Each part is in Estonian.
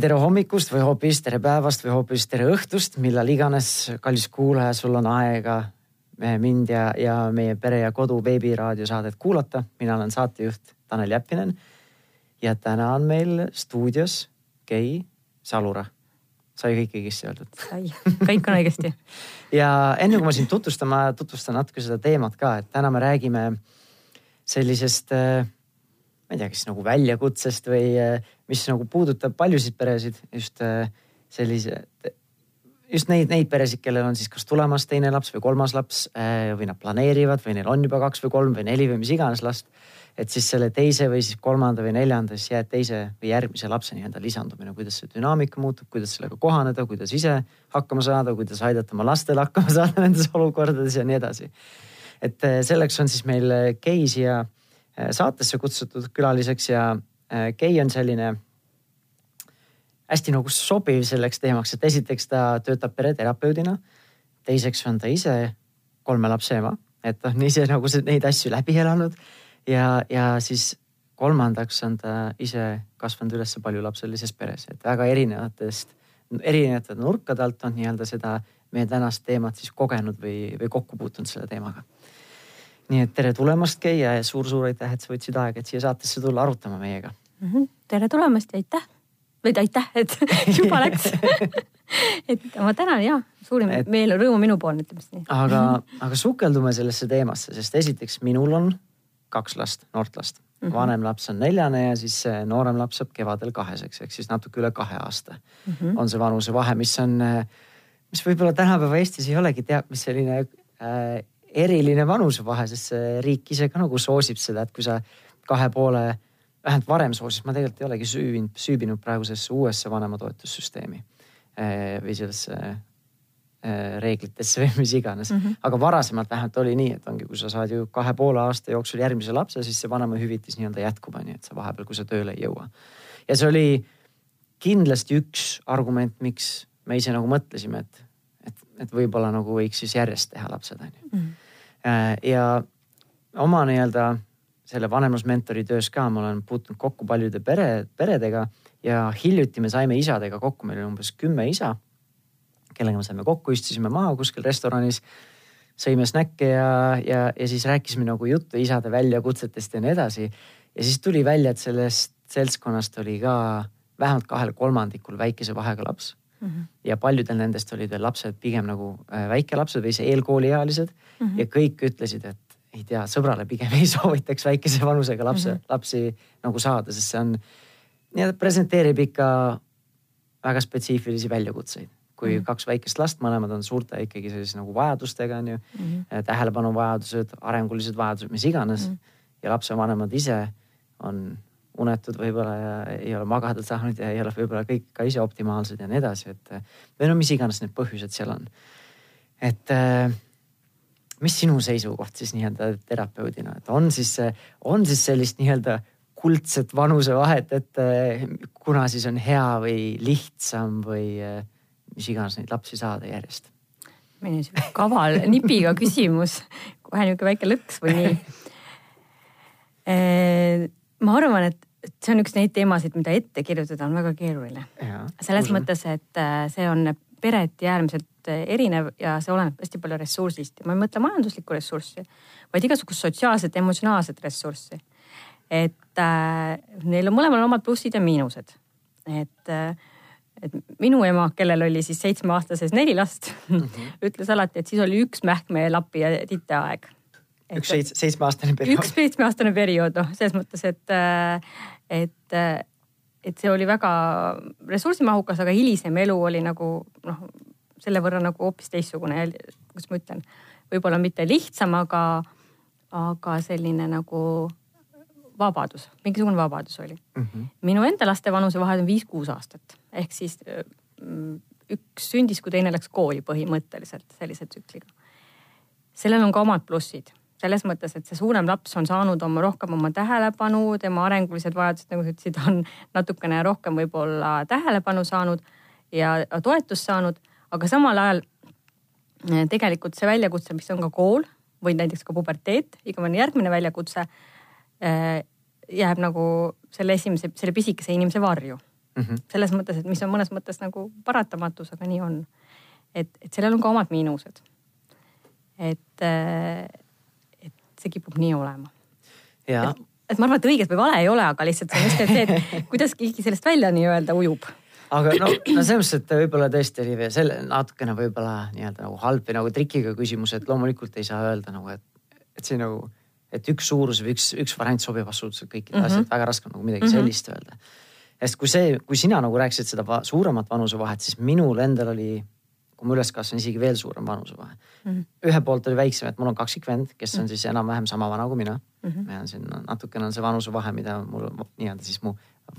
tere hommikust või hoopis tere päevast või hoopis tere õhtust, millal iganes, kallis kuulaja, sul on aega mind ja, ja meie Pere ja Kodu veebiraadiosaadet kuulata. mina olen saatejuht Tanel Jeppinen. ja täna on meil stuudios Kei Salura. sai kõik õigesti öeldud? sai, kõik on õigesti ja enne kui ma sind tutvustan, ma tutvustan natuke seda teemat ka, et täna me räägime sellisest äh, ma ei tea, kas nagu väljakutsest või äh, mis nagu puudutab paljusid peresid, just äh, sellise, just neid, neid peresid, kellel on siis kas tulemas teine laps või kolmas laps või nad planeerivad või neil on juba kaks või kolm või neli või mis iganes last et siis selle teise või siis kolmanda või neljanda, siis jääb teise või järgmise lapse nii-öelda lisandumine, kuidas see dünaamika muutub, kuidas sellega kohaneda, kuidas ise hakkama saada, kuidas aidata oma lastel hakkama saada nendes olukordades ja nii edasi. et selleks on siis meil siia eh, saatesse kutsutud külaliseks ja Kei eh, on selline hästi nagu sobiv selleks teemaks, et esiteks ta töötab pereterapeudina. teiseks on ta ise kolme lapse ema, et on ise nagu neid asju läbi elanud ja, ja siis kolmandaks on ta ise kasvanud üles paljulapselises peres, et väga erinevatest, erinevate nurkade alt on nii-öelda seda meie tänast teemat siis kogenud või, või kokku puutunud selle teemaga. Nii et tere tulemast, Kei ja suur-suur aitäh, et sa võtsid aega, et siia saatesse tulla arutama meiega mm. -hmm. tere tulemast ja aitäh või aitäh, et juba läks et ma tänan ja suurim et... meel, rõõm on minupoolne, ütleme siis nii. aga, aga sukeldume sellesse teemasse, sest esiteks minul on kaks last, noort last mm. -hmm. vanem laps on neljane ja siis noorem laps saab kevadel kaheseks, ehk siis natuke üle kahe aasta mm -hmm. on see vanusevahe, mis on, mis võib-olla tänapäeva Eestis ei olegi teab mis selline äh, eriline vanusevahe, sest see riik ise ka nagu soosib seda, et kui sa kahe poole, vähemalt varem soosis, ma tegelikult ei olegi süüvinud, süübinud praegusesse uuesse vanematoetussüsteemi äh, või sellesse Äh, reeglitesse või mis iganes mm. -hmm. aga varasemalt vähemalt oli nii, et ongi, kui sa saad ju kahe poole aasta jooksul järgmise lapse, siis see vanemahüvitis nii-öelda jätkub, on ju, et sa vahepeal, kui sa tööle ei jõua. ja see oli kindlasti üks argument, miks me ise nagu mõtlesime, et, et, võib-olla nagu võiks siis järjest teha lapsed, on ju. Mhm. Äh, ja oma nii-öelda selle vanemlusmentori töös ka ma olen puutunud kokku paljude pere, peredega ja hiljuti me saime isadega kokku, meil oli umbes kümme isa kellega me saime kokku, istusime maha kuskil restoranis. sõime snäkke ja, ja, ja siis rääkisime nagu juttu isade väljakutsetest ja nii edasi. ja siis tuli välja, et sellest seltskonnast oli ka vähemalt kahel kolmandikul väikese vahega laps mm. -hmm. ja paljudel nendest olid veel lapsed pigem nagu äh, väikelapsed või see eelkooliealised mm. -hmm. ja kõik ütlesid, et ei tea, sõbrale pigem ei soovitaks väikese vanusega lapse mm, -hmm. lapsi nagu saada, sest see on, nii-öelda presenteerib ikka väga spetsiifilisi väljakutseid kui mm. kaks väikest last, mõlemad on suurte ikkagi sellise nagu vajadustega on ju mm. -hmm. tähelepanuvajadused, arengulised vajadused, mis iganes mm. -hmm. ja lapsevanemad ise on unetud võib-olla ja ei ole magada saanud ja ei ole võib-olla kõik ka ise optimaalsed ja nii edasi, et või no mis iganes need põhjused seal on. et äh, mis sinu seisukoht siis nii-öelda terapeudina, et on siis, on siis sellist nii-öelda kuldset vanusevahet, et kuna siis on hea või lihtsam või mis iganes neid lapsi saada järjest. milline sihuke kaval nipiga küsimus, kohe nihuke väike lõks või nii. ma arvan, et see on üks neid teemasid, mida ette kirjutada on väga keeruline. selles usun. mõttes, et äh, see on pereti äärmiselt äh, erinev ja see oleneb hästi palju ressursist ja ma ei mõtle majanduslikku ressurssi, vaid igasugust sotsiaalset, emotsionaalset ressurssi. et äh, neil on mõlemal omad plussid ja miinused. et äh, et minu ema, kellel oli siis seitsmeaastases neli last mm, -hmm. ütles alati, et siis oli üks mähkme, lapi ja tite aeg. Üks seits-, seitsmeaastane periood. üks seitsmeaastane periood, noh, selles mõttes, et, et, et see oli väga ressursimahukas, aga hilisem elu oli nagu noh, selle võrra nagu hoopis teistsugune, kuidas ma ütlen, võib-olla mitte lihtsam, aga, aga selline nagu vabadus, mingisugune vabadus oli mm. -hmm. minu enda laste vanusevahe on viis-kuus aastat ehk siis mm, üks sündis, kui teine läks kooli põhimõtteliselt sellise tsükliga. sellel on ka omad plussid selles mõttes, et see suurem laps on saanud oma rohkem oma tähelepanu, tema arengulised vajadused, nagu sa ütlesid, on natukene rohkem võib-olla tähelepanu saanud ja toetust saanud, aga samal ajal eh, tegelikult see väljakutse, mis on ka kool või näiteks ka puberteet, igavene järgmine väljakutse, eh, jääb nagu selle esimese, selle pisikese inimese varju mm. -hmm. selles mõttes, et mis on mõnes mõttes nagu paratamatus, aga nii on. et, et sellel on ka omad miinused. et, et see kipub nii olema. et, et ma arvan, et õiget või vale ei ole, aga lihtsalt see on just see, et kuidas keegi sellest välja nii-öelda ujub aga no, no selles mõttes, et võib-olla tõesti oli veel selle natukene võib-olla nii-öelda nagu halb või nagu trikiga küsimus, et loomulikult ei saa öelda nagu, et, et see nagu, et üks suurus või üks, üks variant sobib absoluutselt kõikidele mm -hmm. asjadele, väga raske on nagu midagi mm -hmm. sellist öelda. sest kui see, kui sina nagu rääkisid seda va suuremat vanusevahet, siis minul endal oli, kui ma üles kasvasin, isegi veel suurem vanusevahe mm. -hmm. ühe poolt oli väiksem, et mul on kaksikvend, kes on -hmm. siis enam-vähem sama vana kui mina mm. -hmm. meil on siin natukene on see vanusevahe, mida mul nii-öelda siis mu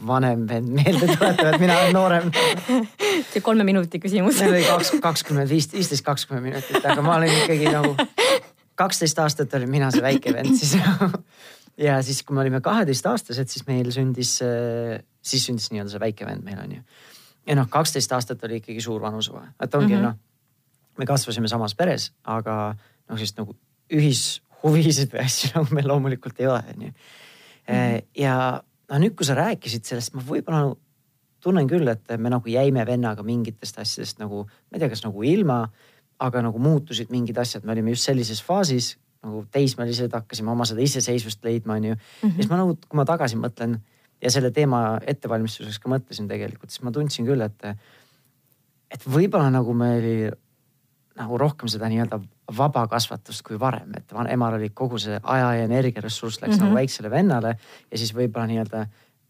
vanem vend meelde tuletab, et mina olen noorem. see kolme minuti küsimus. meil oli kaks, kakskümmend viis, viisteist, kakskümmend minutit, aga ma olin ikkagi nagu kaksteist aastat olin mina see väike vend siis ja siis, kui me olime kaheteistaastased, siis meil sündis, siis sündis nii-öelda see väike vend meil on ju. Ja noh, kaksteist aastat oli ikkagi suur vanusevahe, et ongi mm -hmm. noh, me kasvasime samas peres, aga noh, sellist nagu ühishuvisid või asju nagu meil loomulikult ei ole, on ju. Mhm. ja no nüüd, kui sa rääkisid sellest, ma võib-olla nagu tunnen küll, et me nagu jäime vennaga mingitest asjadest nagu, ma ei tea, kas nagu ilma, aga nagu muutusid mingid asjad, me olime just sellises faasis nagu teismelised, hakkasime oma seda iseseisvust leidma, onju. ja siis ma nagu, kui ma tagasi mõtlen ja selle teema ettevalmistuseks ka mõtlesin tegelikult, siis ma tundsin küll, et, et võib-olla nagu meil oli nagu rohkem seda nii-öelda vaba kasvatust kui varem, et emal oli kogu see aja ja energiaressurss läks mm -hmm. nagu mhm. väiksele vennale ja siis võib-olla nii-öelda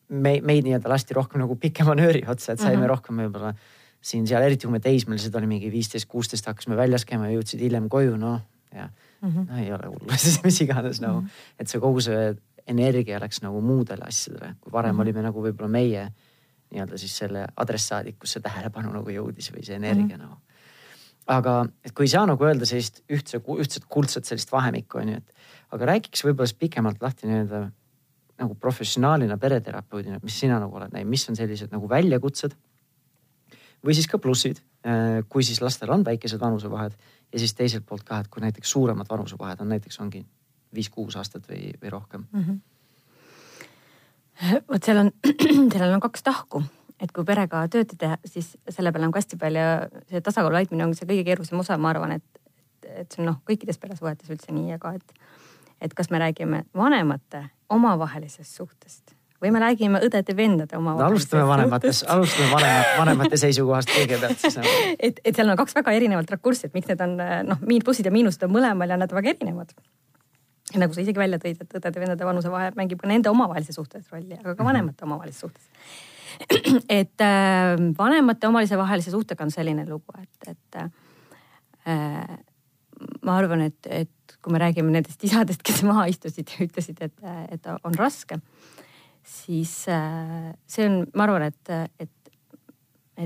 me, meid nii-öelda lasti rohkem nagu pikema nööri otsa, et saime mm -hmm. rohkem võib-olla siin-seal, eriti kui me teismelised oli mingi viisteist, kuusteist hakkasime väljas käima ja jõudsid hiljem koju, noh ja mm -hmm. no ei ole hullu mis iganes nagu mm, -hmm. et see kogu see energia läks nagu muudele asjadele, kui varem mm -hmm. olime nagu võib-olla meie nii-öelda siis selle adressaadid, kus see tähelepanu nagu jõudis või see energia mm -hmm. nagu aga et kui ei saa nagu öelda sellist ühtse, ühtset kuldset sellist vahemikku on ju, et aga räägiks võib-olla siis pikemalt lahti nii-öelda nagu professionaalina pereterapeudina, mis sina nagu oled näinud, mis on sellised nagu väljakutsed või siis ka plussid, äh, kui siis lastel on väikesed vanusevahed ja siis teiselt poolt ka, et kui näiteks suuremad vanusevahed on näiteks ongi viis-kuus aastat või, või rohkem mm. -hmm. vot seal on, sellel on kaks tahku et kui perega töötada, siis selle peale on ka hästi palju, see tasakaalu leidmine ongi see kõige keerulisem osa, ma arvan, et, et see on noh, kõikides peresuhetes üldse nii, aga et, et kas me räägime vanemate omavahelisest suhtest või me räägime õdede-vendade omavahelisest no, alustame vanemates, alustame vanemate, vanemate seisukohast kõigepealt siis nagu. et, et seal on kaks väga erinevat rakurssi, et miks need on noh, plussid ja miinused on mõlemal ja nad väga erinevad ja nagu sa isegi välja tõid, et õdede-vendade vanusevahe mängib ka nende omavahelises suhtes rolli, aga ka mhm. vanemate omavahelises suhtes et äh, vanemate omalise vahelise suhtega on selline lugu, et, et äh, ma arvan, et, et kui me räägime nendest isadest, kes maha istusid ja ütlesid, et, et on raske, siis äh, see on, ma arvan, et, et,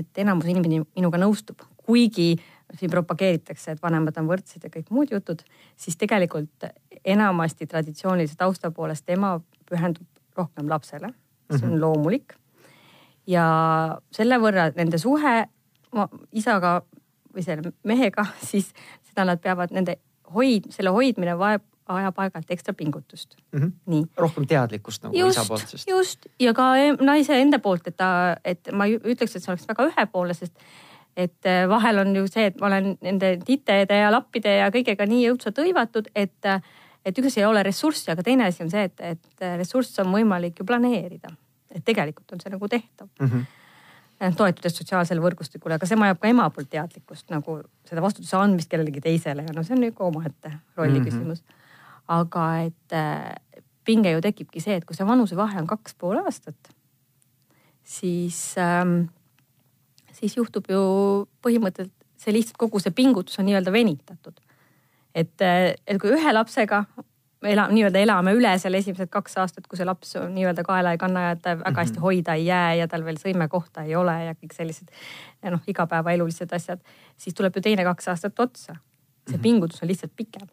et enamus inimesi minuga nõustub, kuigi siin propageeritakse, et vanemad on võrdsed ja kõik muud jutud, siis tegelikult enamasti traditsioonilise tausta poolest ema pühendub rohkem lapsele, see on mhm. loomulik ja selle võrra nende suhe isaga või selle mehega, siis seda nad peavad nende hoid, selle hoidmine vajab ajab aeg-ajalt ekstra pingutust mm. -hmm. nii. rohkem teadlikkust nagu just, isa poolt, sest. just ja ka naise enda poolt, et ta, et ma ütleks, et see oleks väga ühepoolne, sest et äh, vahel on ju see, et ma olen nende titede ja lappide ja kõigega nii õudselt hõivatud, et, et üks ei ole ressurssi, aga teine asi on see, et, et ressurss on võimalik ju planeerida et tegelikult on see nagu tehtav mm. -hmm toetudes sotsiaalsele võrgustikule, aga see vajab ka ema poolt teadlikkust nagu seda vastutuse andmist kellelegi teisele ja no see on nagu omaette rolli mm -hmm. küsimus. aga et äh, pinge ju tekibki see, et kui see vanusevahe on kaks pool aastat, siis ähm,, siis juhtub ju põhimõtteliselt see lihtsalt kogu see pingutus on nii-öelda venitatud. Et, äh, et kui ühe lapsega ela, nii-öelda elame üle selle esimesed kaks aastat, kui see laps nii-öelda kaela ei kanna ja ta väga hästi mm -hmm. hoida ei jää ja tal veel sõimekohta ei ole ja kõik sellised noh, igapäevaelulised asjad, siis tuleb ju teine kaks aastat otsa. see -hmm. pingutus on lihtsalt pikem.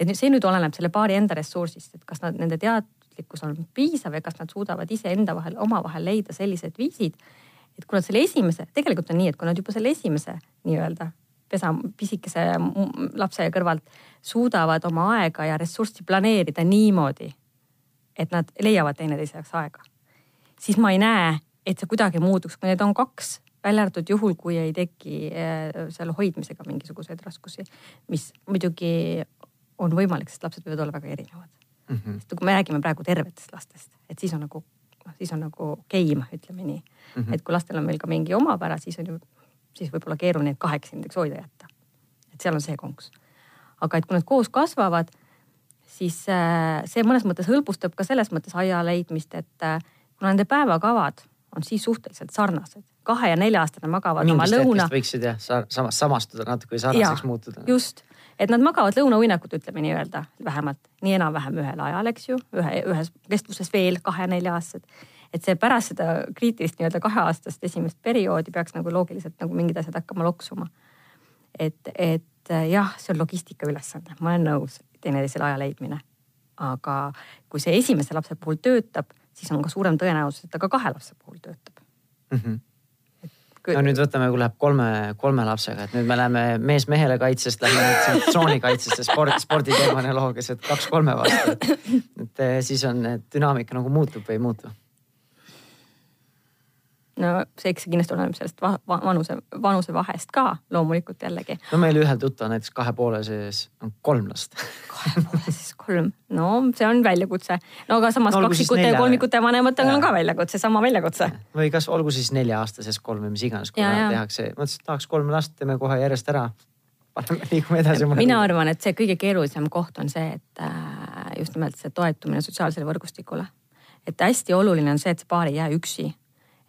ja see nüüd oleneb selle paari enda ressursist, et kas nad, nende teadlikkus on piisav ja kas nad suudavad iseenda vahel, omavahel leida sellised viisid, et kui nad selle esimese, tegelikult on nii, et kui nad juba selle esimese nii-öelda pesa, pisikese lapse kõrvalt suudavad oma aega ja ressurssi planeerida niimoodi, et nad leiavad teineteise jaoks aega. siis ma ei näe et see kuidagi muutuks, kui need on kaks, välja arvatud juhul, kui ei teki äh, selle hoidmisega mingisuguseid raskusi, mis muidugi on võimalik, sest lapsed võivad olla väga erinevad mm. -hmm. sest kui me räägime praegu tervetest lastest, et siis on nagu, noh, siis on nagu game, ütleme nii mm. -hmm. et kui lastel on veel ka mingi omapära, siis on ju, siis võib olla keeruline neid kaheksa näiteks hoida jätta. et seal on see konks. aga et kui nad koos kasvavad, siis äh, see mõnes mõttes hõlbustab ka selles mõttes aia leidmist, et äh, kuna nende päevakavad on siis suhteliselt sarnased. kahe ja nelja-aastane magavad Mingist oma lõuna. võiksid jah, samas, samastuda natuke või sarnaseks ja, muutuda. just, et nad magavad lõunauinakut, ütleme nii-öelda vähemalt nii enam-vähem ühel ajal, eks ju, ühe, ühes kestvuses veel kahe-nelja-aastased. Et see pärast seda kriitilist nii-öelda kaheaastast esimest perioodi peaks nagu loogiliselt nagu mingid asjad hakkama loksuma. et, et jah, see on logistika ülesanne, ma olen nõus, teineteisele aja leidmine. aga kui see esimese lapse puhul töötab, siis on ka suurem tõenäosus, et ta ka kahe lapse puhul töötab mm. -hmm no nüüd võtame, kui läheb kolme, kolme lapsega, et nüüd me läheme mees mehele kaitsest, lähme nüüd tsoonikaitsest ja sport, sporditerminoloogias, et kaks-kolme vastu. et siis on dünaamika nagu muutub või ei muutu no see, eks see kindlasti oleneb sellest va vanuse, vanusevahest ka loomulikult jällegi. no meil ühel tuttaval näiteks kahe poole sees on kolm last kahe poole sees kolm, no see on väljakutse. no aga samas no, kaksikute ja kolmikute vanematel on ka väljakutse, sama väljakutse. või kas olgu siis nelja-aastases kolm või mis iganes, kui tehakse, mõtlesin, et tahaks kolm last, teeme kohe järjest ära. liigume edasi. mina arvan, et see kõige keerulisem koht on see, et äh, just nimelt see toetumine sotsiaalsele võrgustikule. et hästi oluline on see, et see paar ei jää üksi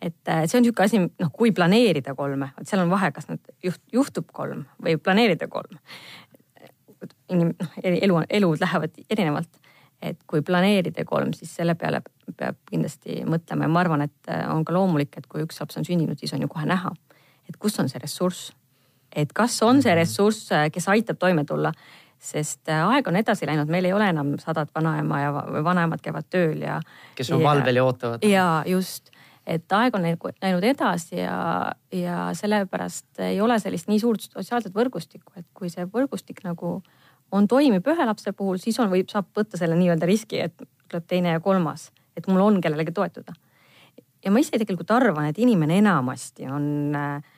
et äh, see on niisugune asi, noh, kui planeerida kolme, vot seal on vahe, kas nad juht, juhtub kolm või planeerida kolm. inim-, noh, elu, elud lähevad erinevalt. et kui planeerida kolm, siis selle peale peab kindlasti mõtlema ja ma arvan, et äh, on ka loomulik, et kui üks laps on sündinud, siis on ju kohe näha, et kus on see ressurss. et kas on see mhm. ressurss, äh, kes aitab toime tulla sest aeg on edasi läinud, meil ei ole enam sadat vanaema ja vanaemad käivad tööl ja. kes on valvel ja ootavad. ja just et aeg on läinud edasi ja, ja sellepärast ei ole sellist nii suurt sotsiaalset võrgustikku, et kui see võrgustik nagu on, toimib ühe lapse puhul, siis on, võib, saab võtta selle nii-öelda riski, et tuleb teine ja kolmas, et mul on kellelegi toetuda. ja ma ise tegelikult arvan, et inimene enamasti on äh,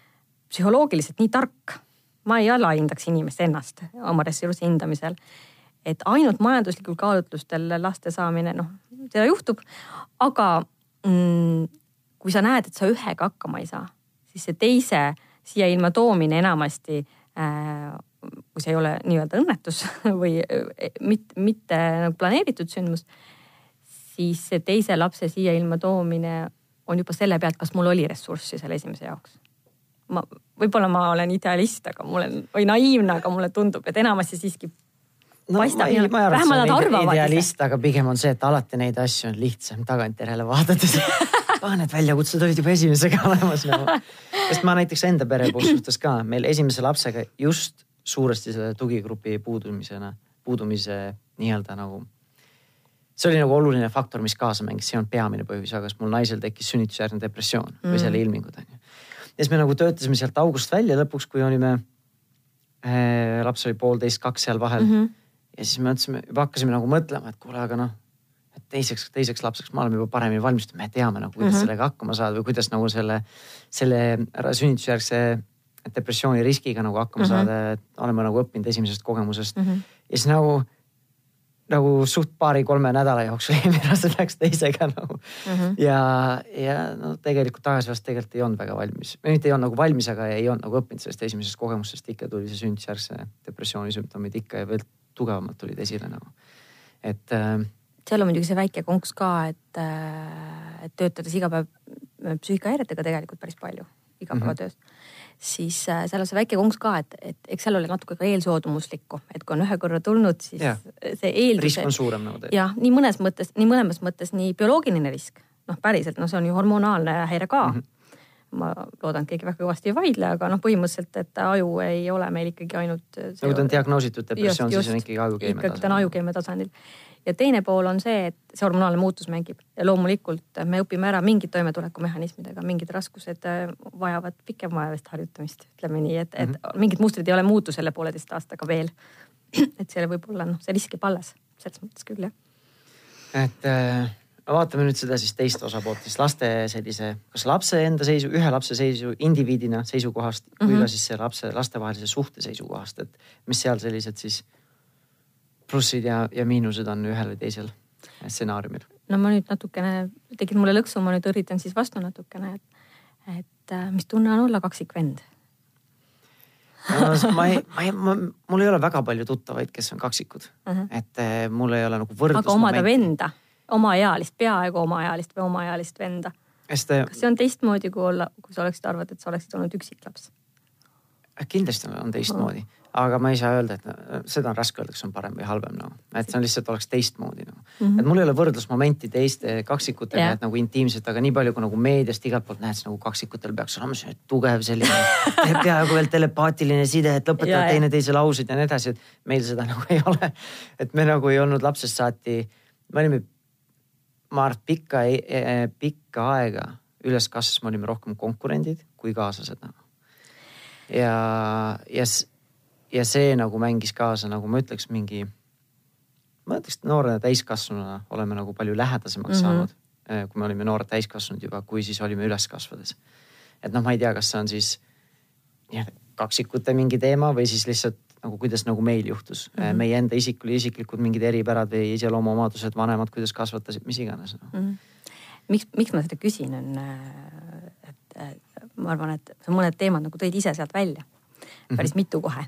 psühholoogiliselt nii tark. ma ei alahindaks inimest ennast oma ressursi hindamisel. et ainult majanduslikul kaalutlustel laste saamine, noh, seda juhtub, aga mm, kui sa näed, et sa ühega hakkama ei saa, siis see teise siia ilma toomine enamasti äh, kui see ei ole nii-öelda õnnetus või äh, mitte, mitte nagu planeeritud sündmus, siis see teise lapse siia ilma toomine on juba selle pealt, kas mul oli ressurssi selle esimese jaoks. ma, võib-olla ma olen idealist, aga mul on, või naiivne, aga mulle tundub, et enamasti siiski no, paistab. vähemalt nad arvavad. idealist, aga pigem on see, et alati neid asju on lihtsam tagantjärele vaadates ah, need väljakutsed olid juba esimesega olemas nagu. sest ma näiteks enda pere puhul suhtes ka, meil esimese lapsega just suuresti selle tugigrupi puudumisena, puudumise nii-öelda nagu. see oli nagu oluline faktor, mis kaasa mängis, see olnud peamine põhjus, aga mul naisel tekkis sünnitusjärgne depressioon mm. või selle ilmingud on ju. ja siis me nagu töötasime sealt august välja lõpuks, kui olime äh,, laps oli poolteist, kaks seal vahel mm. -hmm. ja siis me mõtlesime, juba hakkasime nagu mõtlema, et kuule, aga noh teiseks, teiseks lapseks me oleme juba paremini valmistunud, me teame nagu kuidas mm -hmm. sellega hakkama saada või kuidas nagu selle, selle sünnitusjärgse depressiooni riskiga nagu hakkama mm -hmm. saada, et oleme nagu õppinud esimesest kogemusest mm. -hmm. ja siis nagu, nagu suht paari-kolme nädala jooksul eelmine aasta läks teisega nagu mm. -hmm. ja, ja no tegelikult tagasivast tegelikult ei olnud väga valmis, mitte ei olnud nagu valmis, aga ei olnud nagu õppinud sellest esimesest kogemusest, ikka tuli see sünnitusjärgse depressiooni sümptomid ikka ja veel tugevamalt tulid esile nagu. et äh, seal on muidugi see väike konks ka, et, äh, et töötades iga päev äh, psüühikahäiretega tegelikult päris palju igapäevatöös mm. -hmm siis äh, seal on see väike konks ka, et, et eks seal oli natuke ka eelsoodumuslikku, et kui on ühe korra tulnud, siis ja. see eeldus. risk on suurem nagu tegelikult. jah, nii mõnes mõttes, nii mõlemas mõttes nii bioloogiline risk, noh, päriselt, no see on ju hormonaalne häire ka mm. -hmm ma loodan, et keegi väga kõvasti ei vaidle, aga noh, põhimõtteliselt, et aju ei ole meil ikkagi ainult. kui ta on diagnoositud depressioon, siis on ikkagi ajukeemia tasandil. ikkagi ta on ajukeemia tasandil ja teine pool on see, et see hormonaalne muutus mängib ja loomulikult me õpime ära mingid toimetulekumehhanismidega, mingid raskused äh, vajavad pikemaajalist harjutamist, ütleme nii, et, et mm -hmm. mingid mustrid ei ole muutu selle pooleteist aastaga veel. et seal võib olla noh, see risk jääb alles, selles mõttes küll jah. et äh, vaatame nüüd seda siis teist osapoolt, siis laste sellise, kas lapse enda seisu, ühe lapse seisu indiviidina seisukohast mm -hmm. kui ka siis see lapse, lastevahelise suhte seisukohast, et mis seal sellised siis plussid ja, ja miinused on ühel või teisel stsenaariumil? no ma nüüd natukene, tegid mulle lõksu, ma nüüd üritan siis vastu natukene, et, et äh, mis tunne on olla kaksikvend no, ma ei, ma ei, ma, mul ei ole väga palju tuttavaid, kes on kaksikud uh, -huh. et äh, mul ei ole nagu võrdlus. aga omada venda omaealist, peaaegu omaealist või omaealist venda. Te... kas see on teistmoodi, kui olla, kui sa oleksid arvanud, et sa oleksid olnud üksiklaps? kindlasti on teistmoodi mm, -hmm. Aga ma ei saa öelda, et seda on raske öelda, kas on parem või halvem nagu no., et see on lihtsalt oleks teistmoodi nagu no. mm. -hmm. et mul ei ole võrdlusmomenti teiste kaksikutega yeah., et nagu intiimselt, aga nii palju kui nagu meediast igalt poolt näed, siis nagu kaksikutel peaks olema see tugev selline peaaegu veel telepaatiline side, et lõpetavad teineteise lauseid ja nii edasi, et meil seda nagu ei ole. et me nagu ei olnud lapsest saati, me olime ma arvan, pikka, e, e, pikka aega üles kasvas, me olime rohkem konkurendid kui kaaslased nagu. ja, ja, ja see nagu mängis kaasa, nagu ma ütleks, mingi, ma ütleks, noore täiskasvanuna oleme nagu palju lähedasemaks mm -hmm. saanud. E, kui me olime noored täiskasvanud juba, kui siis olime üles kasvades. et noh, ma ei tea, kas see on siis nii-öelda kaksikute mingi teema või siis lihtsalt nagu kuidas nagu meil juhtus mm. -hmm. meie enda isikul, isiklikud mingid eripärad või iseloomuomadused, vanemad, kuidas kasvatasid, mis iganes no.. Mm -hmm. miks, miks ma seda küsin, on, äh, et ma arvan, et sa mõned teemad nagu tõid ise sealt välja. Päris mm -hmm. mitu kohe.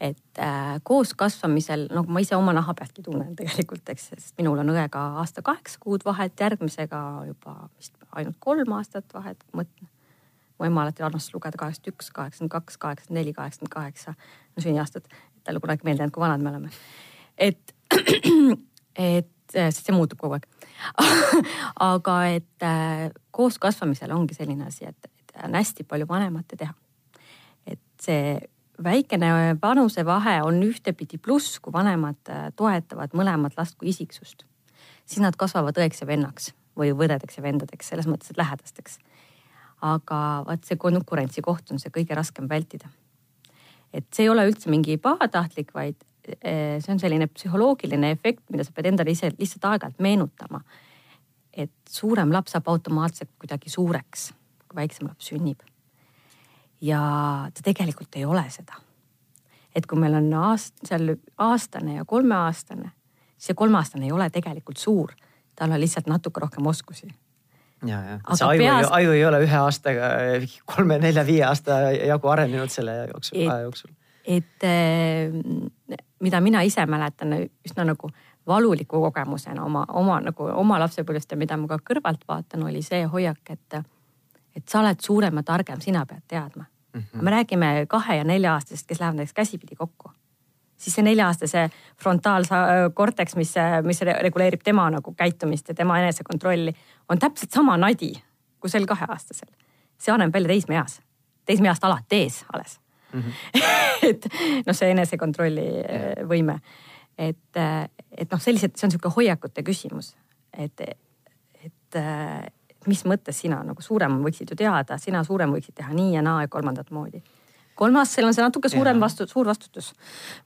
et äh, koos kasvamisel, nagu ma ise oma naha pealtki tunnen tegelikult, eks, sest minul on õega aasta kaheksa kuud vahet, järgmisega juba vist ainult kolm aastat vahet, mõtlen mu ema alati armastas lugeda kaheksakümmend üks, kaheksakümmend kaks, kaheksakümmend neli, kaheksakümmend kaheksa, no sünniaastat. talle kunagi meelde jäänud, kui vanad me oleme. et, et sest see muutub kogu aeg aga et äh, koos kasvamisel ongi selline asi, et, et on hästi palju vanemate teha. See väikene vanusevahe on ühtepidi pluss, kui vanemad äh, toetavad mõlemat last kui isiksust. siis nad kasvavad õeks ja vennaks või võdedeks ja vendadeks, selles mõttes, et lähedasteks aga vaat see konkurentsi koht on see kõige raskem vältida. et see ei ole üldse mingi pahatahtlik, vaid eh, see on selline psühholoogiline efekt, mida sa pead endale ise lihtsalt aeg-ajalt meenutama. et suurem laps saab automaatselt kuidagi suureks, kui väiksem laps sünnib. Ja ta tegelikult ei ole seda. et kui meil on aast-, seal aastane ja kolmeaastane, see kolmeaastane ei ole tegelikult suur, tal on lihtsalt natuke rohkem oskusi ja, ja see aju peas..., aju ei ole ühe aastaga, kolme-nelja-viie aasta jagu arenenud selle jooksul, aja jooksul. et eh, mida mina ise mäletan üsna nagu valuliku kogemusena oma, oma nagu oma lapsepõlvest ja mida ma ka kõrvalt vaatan, oli see hoiak, et, et sa oled suurem ja targem, sina pead teadma mm. -hmm. me räägime kahe ja nelja-aastasest, kes lähevad näiteks käsipidi kokku siis see nelja-aastase frontaalkorteks, mis, mis reguleerib tema nagu käitumist ja tema enesekontrolli, on täpselt sama nadi kui sel kaheaastasel. see areneb välja teismeeas, teismeeast alati ees alles mm. -hmm. et noh, see enesekontrolli äh, võime, et, äh, et noh, sellised, see on niisugune hoiakute küsimus, et, et äh, mis mõttes sina nagu suurem võiksid ju teada, sina suurem võiksid teha nii ja naa ja kolmandat moodi. kolmastel on see natuke suurem vastu, suur vastutus.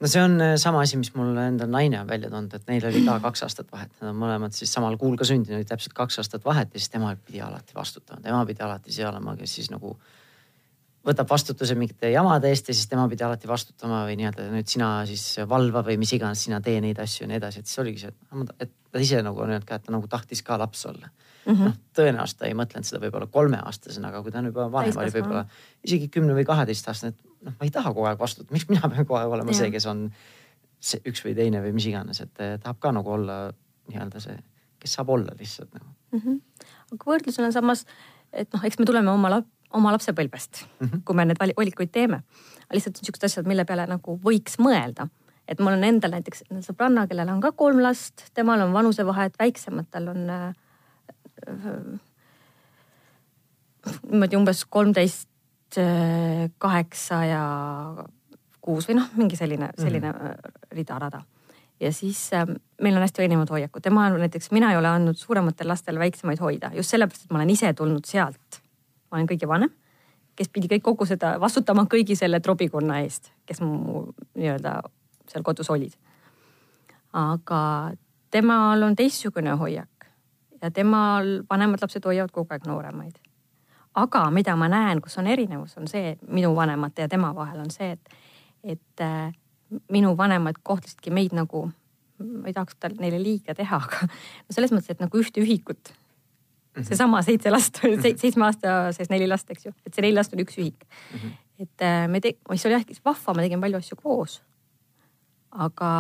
no see on äh, sama asi, mis mul endal naine on välja toonud, et neil oli ka kaks aastat vahet, nad on mõlemad siis samal kuul ka sündinud, täpselt kaks aastat vahet ja siis tema pidi alati vastutama, tema pidi alati see olema, kes siis nagu võtab vastutuse mingite jamade eest ja siis tema pidi alati vastutama või nii-öelda nüüd sina siis valva või mis iganes, sina tee neid asju ja nii edasi, et siis oligi see, et ta ise nagu on öelnud ka, et ta nagu tahtis ka laps olla mm -hmm.. tõenäoliselt ta ei mõtlenud seda võib-olla kolmeaastasena, aga kui ta on juba vanem oli võib-olla isegi kümne või kaheteistaastane, et noh, ma ei taha kogu aeg vastutada, miks mina pean kogu aeg olema ja. see, kes on see üks või teine või mis iganes, et tahab ka nagu olla nii-öelda see, kes saab olla lihtsalt nagu mm. -hmm. aga võrdlusena samas, et noh, eks me tuleme oma lap-, oma lapsepõlvest mm, -hmm. kui me need valikuid teeme. lihtsalt niisugused asjad, mille peale nagu võiks mõelda. et mul on endal näiteks sõbranna, kellel on ka kolm last, temal on vanusevahed väiksemad, tal on äh, niimoodi umbes kolmteist, äh, kaheksa ja kuus või noh, mingi selline, selline mm -hmm. rida-rada. ja siis äh, meil on hästi erinevad hoiakud, tema näiteks, mina ei ole andnud suurematel lastel väiksemaid hoida just sellepärast, et ma olen ise tulnud sealt. ma olen kõige vanem, kes pidi kõik kogu seda vastutama kõigi selle trobikonna eest, kes mu nii-öelda seal kodus olid. aga temal on teistsugune hoiak ja temal vanemad lapsed hoiavad kogu aeg nooremaid. aga mida ma näen, kus on erinevus, on see minu vanemate ja tema vahel on see, et, et äh, minu vanemad kohtlesidki meid nagu, ma ei tahaks tal neile liiga teha, aga no selles mõttes, et nagu ühte ühikut -hmm. seesama seitse last mm, -hmm. seitsme aasta sees neli last, eks ju, et see neli last on üks ühik mm. -hmm. et äh, me te-, mis oli jah vahva, me tegime palju asju koos. aga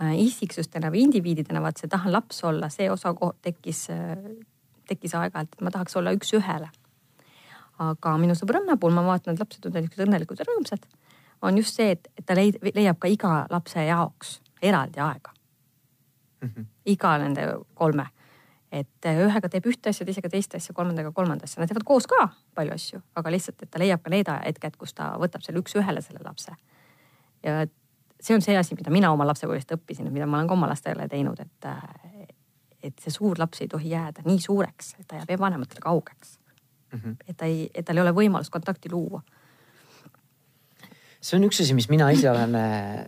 isiksustena või indiviididena vaat see tahan laps olla, see osa tekkis äh,, tekkis aeg-ajalt, et ma tahaks olla üks-ühele. aga minu sõbranna puhul ma vaatan, et lapsed on niisugused õnnelikud ja rõõmsad, on just see, et, et ta leid, leiab ka iga lapse jaoks eraldi aega mm. -hmm. iga nende kolme et äh, ühega teeb ühte asja, teisega teist asja, kolmandaga kolmanda asja, nad teevad koos ka palju asju, aga lihtsalt, et ta leiab ka need hetked, kus ta võtab selle üks-ühele selle lapse. ja see on see asi, mida mina oma lapsepõlvest õppisin, mida ma olen ka oma lastele teinud, et, äh, et see suur laps ei tohi jääda nii suureks, et ta jääb vanematele kaugeks mm. -hmm. et ta ei, et tal ei ole võimalust kontakti luua. see on üks asi, mis mina ise olen äh,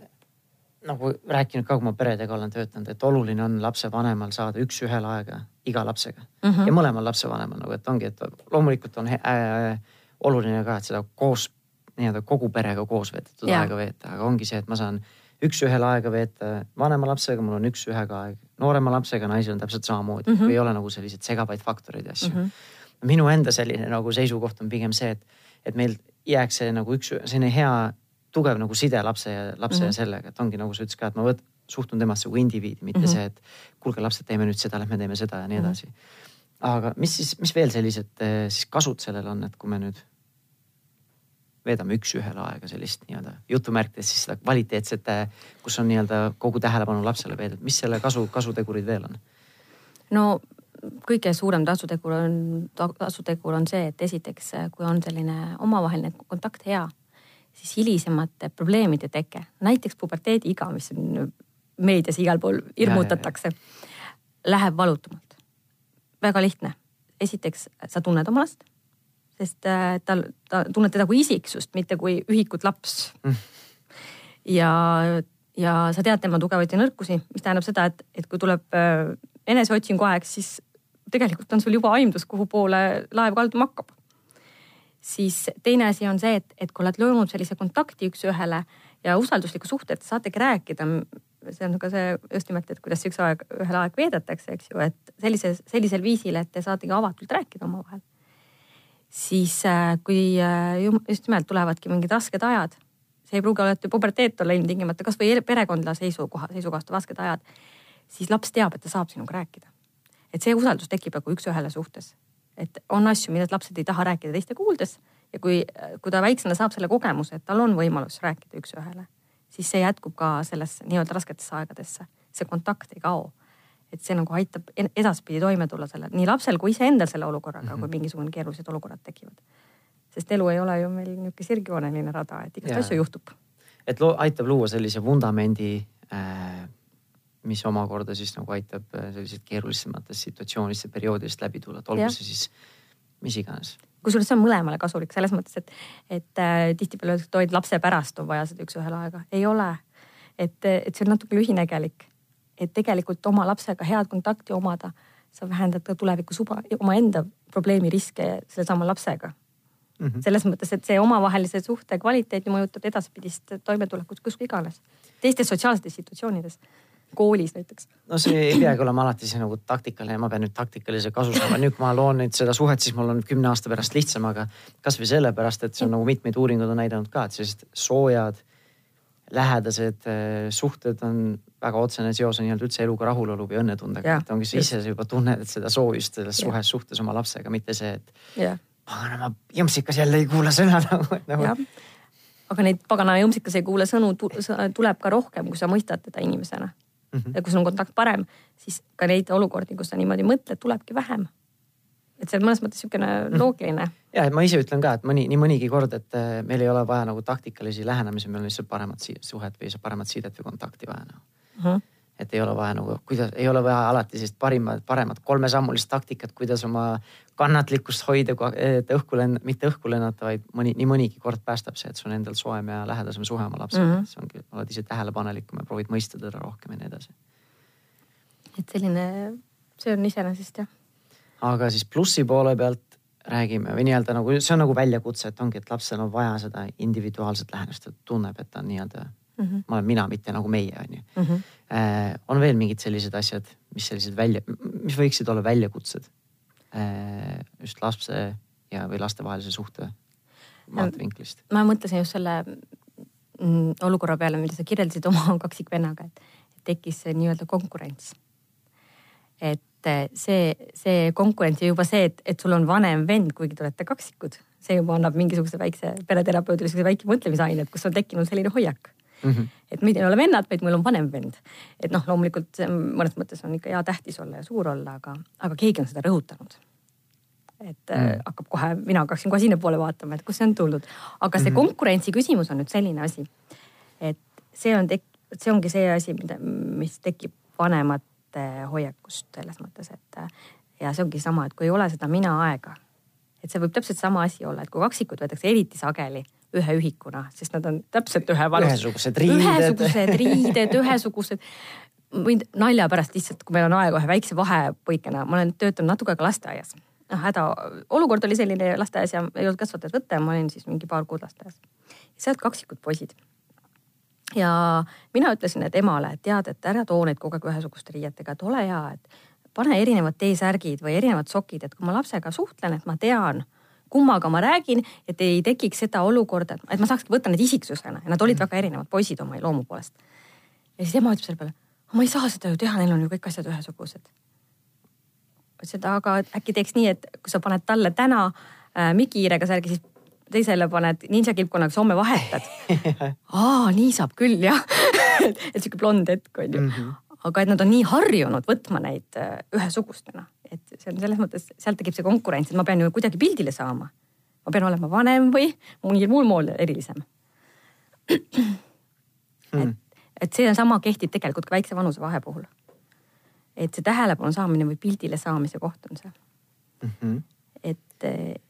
nagu rääkinud ka, kui ma peredega olen töötanud, et oluline on lapsevanemal saada üks-ühele aega iga lapsega mm -hmm. ja mõlemal lapsevanemal nagu, et ongi, et loomulikult on äh, oluline ka, et seda koos nii-öelda kogu perega koos veedetud aega veeta, aga ongi see, et ma saan üks-ühele aega veeta vanema lapsega, mul on üks-ühega aeg noorema lapsega, naisel on täpselt samamoodi mm, -hmm. ei ole nagu selliseid segabaid faktoreid ja asju mm. -hmm. minu enda selline nagu seisukoht on pigem see, et, et meil jääks see nagu üks selline hea tugev nagu side lapse ja lapse mm -hmm. ja mhm. sellega, et ongi nagu sa ütlesid ka, et ma võt, suhtun temasse kui indiviidi, mitte mm -hmm. see, et kuulge, lapsed, teeme nüüd seda, lähme teeme seda ja nii mhm. edasi mm. -hmm. aga mis siis, mis veel sellised eh, siis kasud sellel on, et kui me nüüd veedame üks-ühele aega sellist nii-öelda jutumärkides siis seda kvaliteetset, kus on nii-öelda kogu tähelepanu lapsele veedetud, mis selle kasu, kasutegurid veel on? no kõige suurem tasutegur on, tasutegur on see, et esiteks, kui on selline omavaheline kontakt hea siis hilisemate probleemide teke, näiteks puberteediiga, mis on meedias igal pool hirmutatakse, läheb valutumalt. väga lihtne. esiteks, sa tunned oma last, sest äh, tal, ta tunned teda kui isiksust, mitte kui ühikut laps mm.. ja, ja sa tead tema tugevaid ja nõrkusi, mis tähendab seda, et, et kui tuleb äh, eneseotsingu aeg, siis tegelikult on sul juba aimdus, kuhu poole laev kalduma hakkab siis teine asi on see, et, et kui oled loonud sellise kontakti üks-ühele ja usaldusliku suhte, et saategi rääkida. see on ka see just nimelt, et kuidas üks aeg, ühel aeg veedetakse, eks ju, et sellises, sellisel viisil, et te saategi avatult rääkida omavahel. Siis äh, kui äh, just nimelt tulevadki mingid rasked ajad, see ei pruugi et puberteet olla ilmtingimata, kasvõi perekonna seisukoha, seisukohast rasked ajad, siis laps teab, et ta saab sinuga rääkida. et see usaldus tekib nagu üks-ühele suhtes et on asju, millest lapsed ei taha rääkida teiste kuuldes ja kui, kui ta väiksena saab selle kogemuse, et tal on võimalus rääkida üks-ühele, siis see jätkub ka sellesse nii-öelda rasketesse aegadesse. see kontakt ei kao. Et see nagu aitab edaspidi toime tulla selle, nii lapsel kui iseendal selle olukorraga mm, -hmm. kui mingisugune keerulised olukorrad tekivad. sest elu ei ole ju meil niisugune sirgjooneline rada, et igast asju juhtub. et loo, aitab luua sellise vundamendi äh mis omakorda siis nagu aitab äh, sellised keerulisematest situatsioonidest ja perioodidest läbi tulla, et olgu ja. see siis mis iganes. kusjuures see on mõlemale kasulik selles mõttes, et, et äh, tihtipeale öeldakse, et oi, lapse pärast on vaja seda üks-ühele aega. ei ole. et, et see on natuke lühinägelik. Et tegelikult oma lapsega head kontakti omada, sa vähendad ka tulevikus omaenda probleemi riske sellesama lapsega Mm -hmm. selles mõttes, et see omavahelise suhte kvaliteeti mõjutab edaspidist toimetulekut kus iganes, teistes sotsiaalsetes situatsioonides koolis näiteks? no see ei peagi olema alati see nagu taktikaline, ma pean nüüd taktikalise kasu saama, nüüd kui ma loon nüüd seda suhet, siis mul on kümne aasta pärast lihtsam, aga kasvõi sellepärast, et see on nagu mitmeid uuringuid on näidanud ka, et sellised soojad, lähedased eh, suhted on väga otsene seos on nii-öelda üldse eluga rahulolu või õnnetundega, et ongi sa ise juba tunned seda soojust selles suhes suhtes oma lapsega, mitte see, et paganama jõmpsikas jälle ei kuula sõna nagu, et nagu aga neid pagana jõmsikas ei kuule sõnu tuleb ka rohkem, kui sa mõistad teda inimesena mm. -hmm. ja kui sul on kontakt parem, siis ka neid olukordi, kus sa niimoodi mõtled, tulebki vähem. Et see on mõnes mõttes niisugune mhm. loogiline ja, et ma ise ütlen ka, et mõni, nii mõnigi kord, et äh, meil ei ole vaja nagu taktikalisi lähenemisi, meil on lihtsalt paremat suhet või paremat sidet või kontakti vaja nagu mm. -hmm et ei ole vaja nagu, kuidas, ei ole vaja alati sellist parimat, paremat kolmesammulist taktikat, kuidas oma kannatlikkust hoida, et õhku lend-, mitte õhku lennata, vaid mõni, nii mõnigi kord päästab see, et sul endal soojem ja lähedasem suhe oma lapsega mm. -hmm. see ongi, oled ise tähelepanelikum ja proovid mõista teda rohkem ja nii edasi. et selline see on iseenesest jah. Aga siis plussi poole pealt räägime või nii-öelda nagu see on nagu väljakutse, et ongi, et lapsel on vaja seda individuaalset lähenemist, et tunneb, et ta on nii-öelda mm, -hmm. ma olen mina, mitte nagu meie on ju mm. -hmm. Äh, on veel mingid sellised asjad, mis sellised välja, mis võiksid olla väljakutsed äh, just lapse ja, või lastevahelise suhte vaatevinklist? ma mõtlesin just selle mm, olukorra peale, mida sa kirjeldasid oma kaksikvennaga, et tekkis see nii-öelda konkurents. et et see, see konkurents ja juba see, et, et sul on vanem vend, kuigi te olete kaksikud, see juba annab mingisuguse väikse pereterapeudile sellise väike mõtlemisaine, et kus on tekkinud selline hoiak mm. -hmm. et meil ei ole vennad, vaid meil on vanem vend. et noh, loomulikult mõnes mõttes on ikka hea tähtis olla ja suur olla, aga, aga keegi on seda rõhutanud. et mm. hakkab kohe, mina hakkaksin kohe sinnapoole vaatama, et kust see on tulnud. aga see mm -hmm. konkurentsi küsimus on nüüd selline asi, et see on tek-, see ongi see asi, mida, mis tekib vanemat hoiakust selles mõttes, et ja see ongi sama, et kui ei ole seda mina aega, et see võib täpselt sama asi olla, et kui kaksikud võetakse eriti sageli ühe ühikuna, sest nad on täpselt ühe vanus. ühesugused riided. ühesugused riided, ühesugused. võin nalja pärast lihtsalt, kui meil on aega ühe väikse vahepõikena, ma olen töötanud natuke aega lasteaias. noh, hädaolukord oli selline lasteaias ja ei olnud kasvatajat võtta ja ma olin siis mingi paar kuud lasteaias. sealt kaksikud poisid ja mina ütlesin, et emale, et tead, et ära too neid kogu aeg ühesuguste riietega, et ole hea, et pane erinevad T-särgid või erinevad sokid, et kui ma lapsega suhtlen, et ma tean, kummaga ma räägin, et ei tekiks seda olukorda, et ma saakski võtta neid isiksusena ja nad olid väga erinevad poisid oma loomu poolest. ja siis ema ütleb selle peale, ma ei saa seda ju teha, neil on ju kõik asjad ühesugused. ütlesin, et aga äkki teeks nii, et kui sa paned talle täna äh, mikihiirega särgi, siis teisele paned ninja kilpkonnaga, siis homme vahetad aa, nii saab küll jah et sihuke blond hetk on ju mm. -hmm. aga et nad on nii harjunud võtma neid äh, ühesugustena, et see on selles mõttes, sealt tekib see konkurents, et ma pean ju kuidagi pildile saama. ma pean olema vanem või mingil muul moel erilisem mm.. et, et see sama kehtib tegelikult ka väikse vanusevahe puhul. et see tähelepanu saamine või pildile saamise koht on see mm. -hmm. et,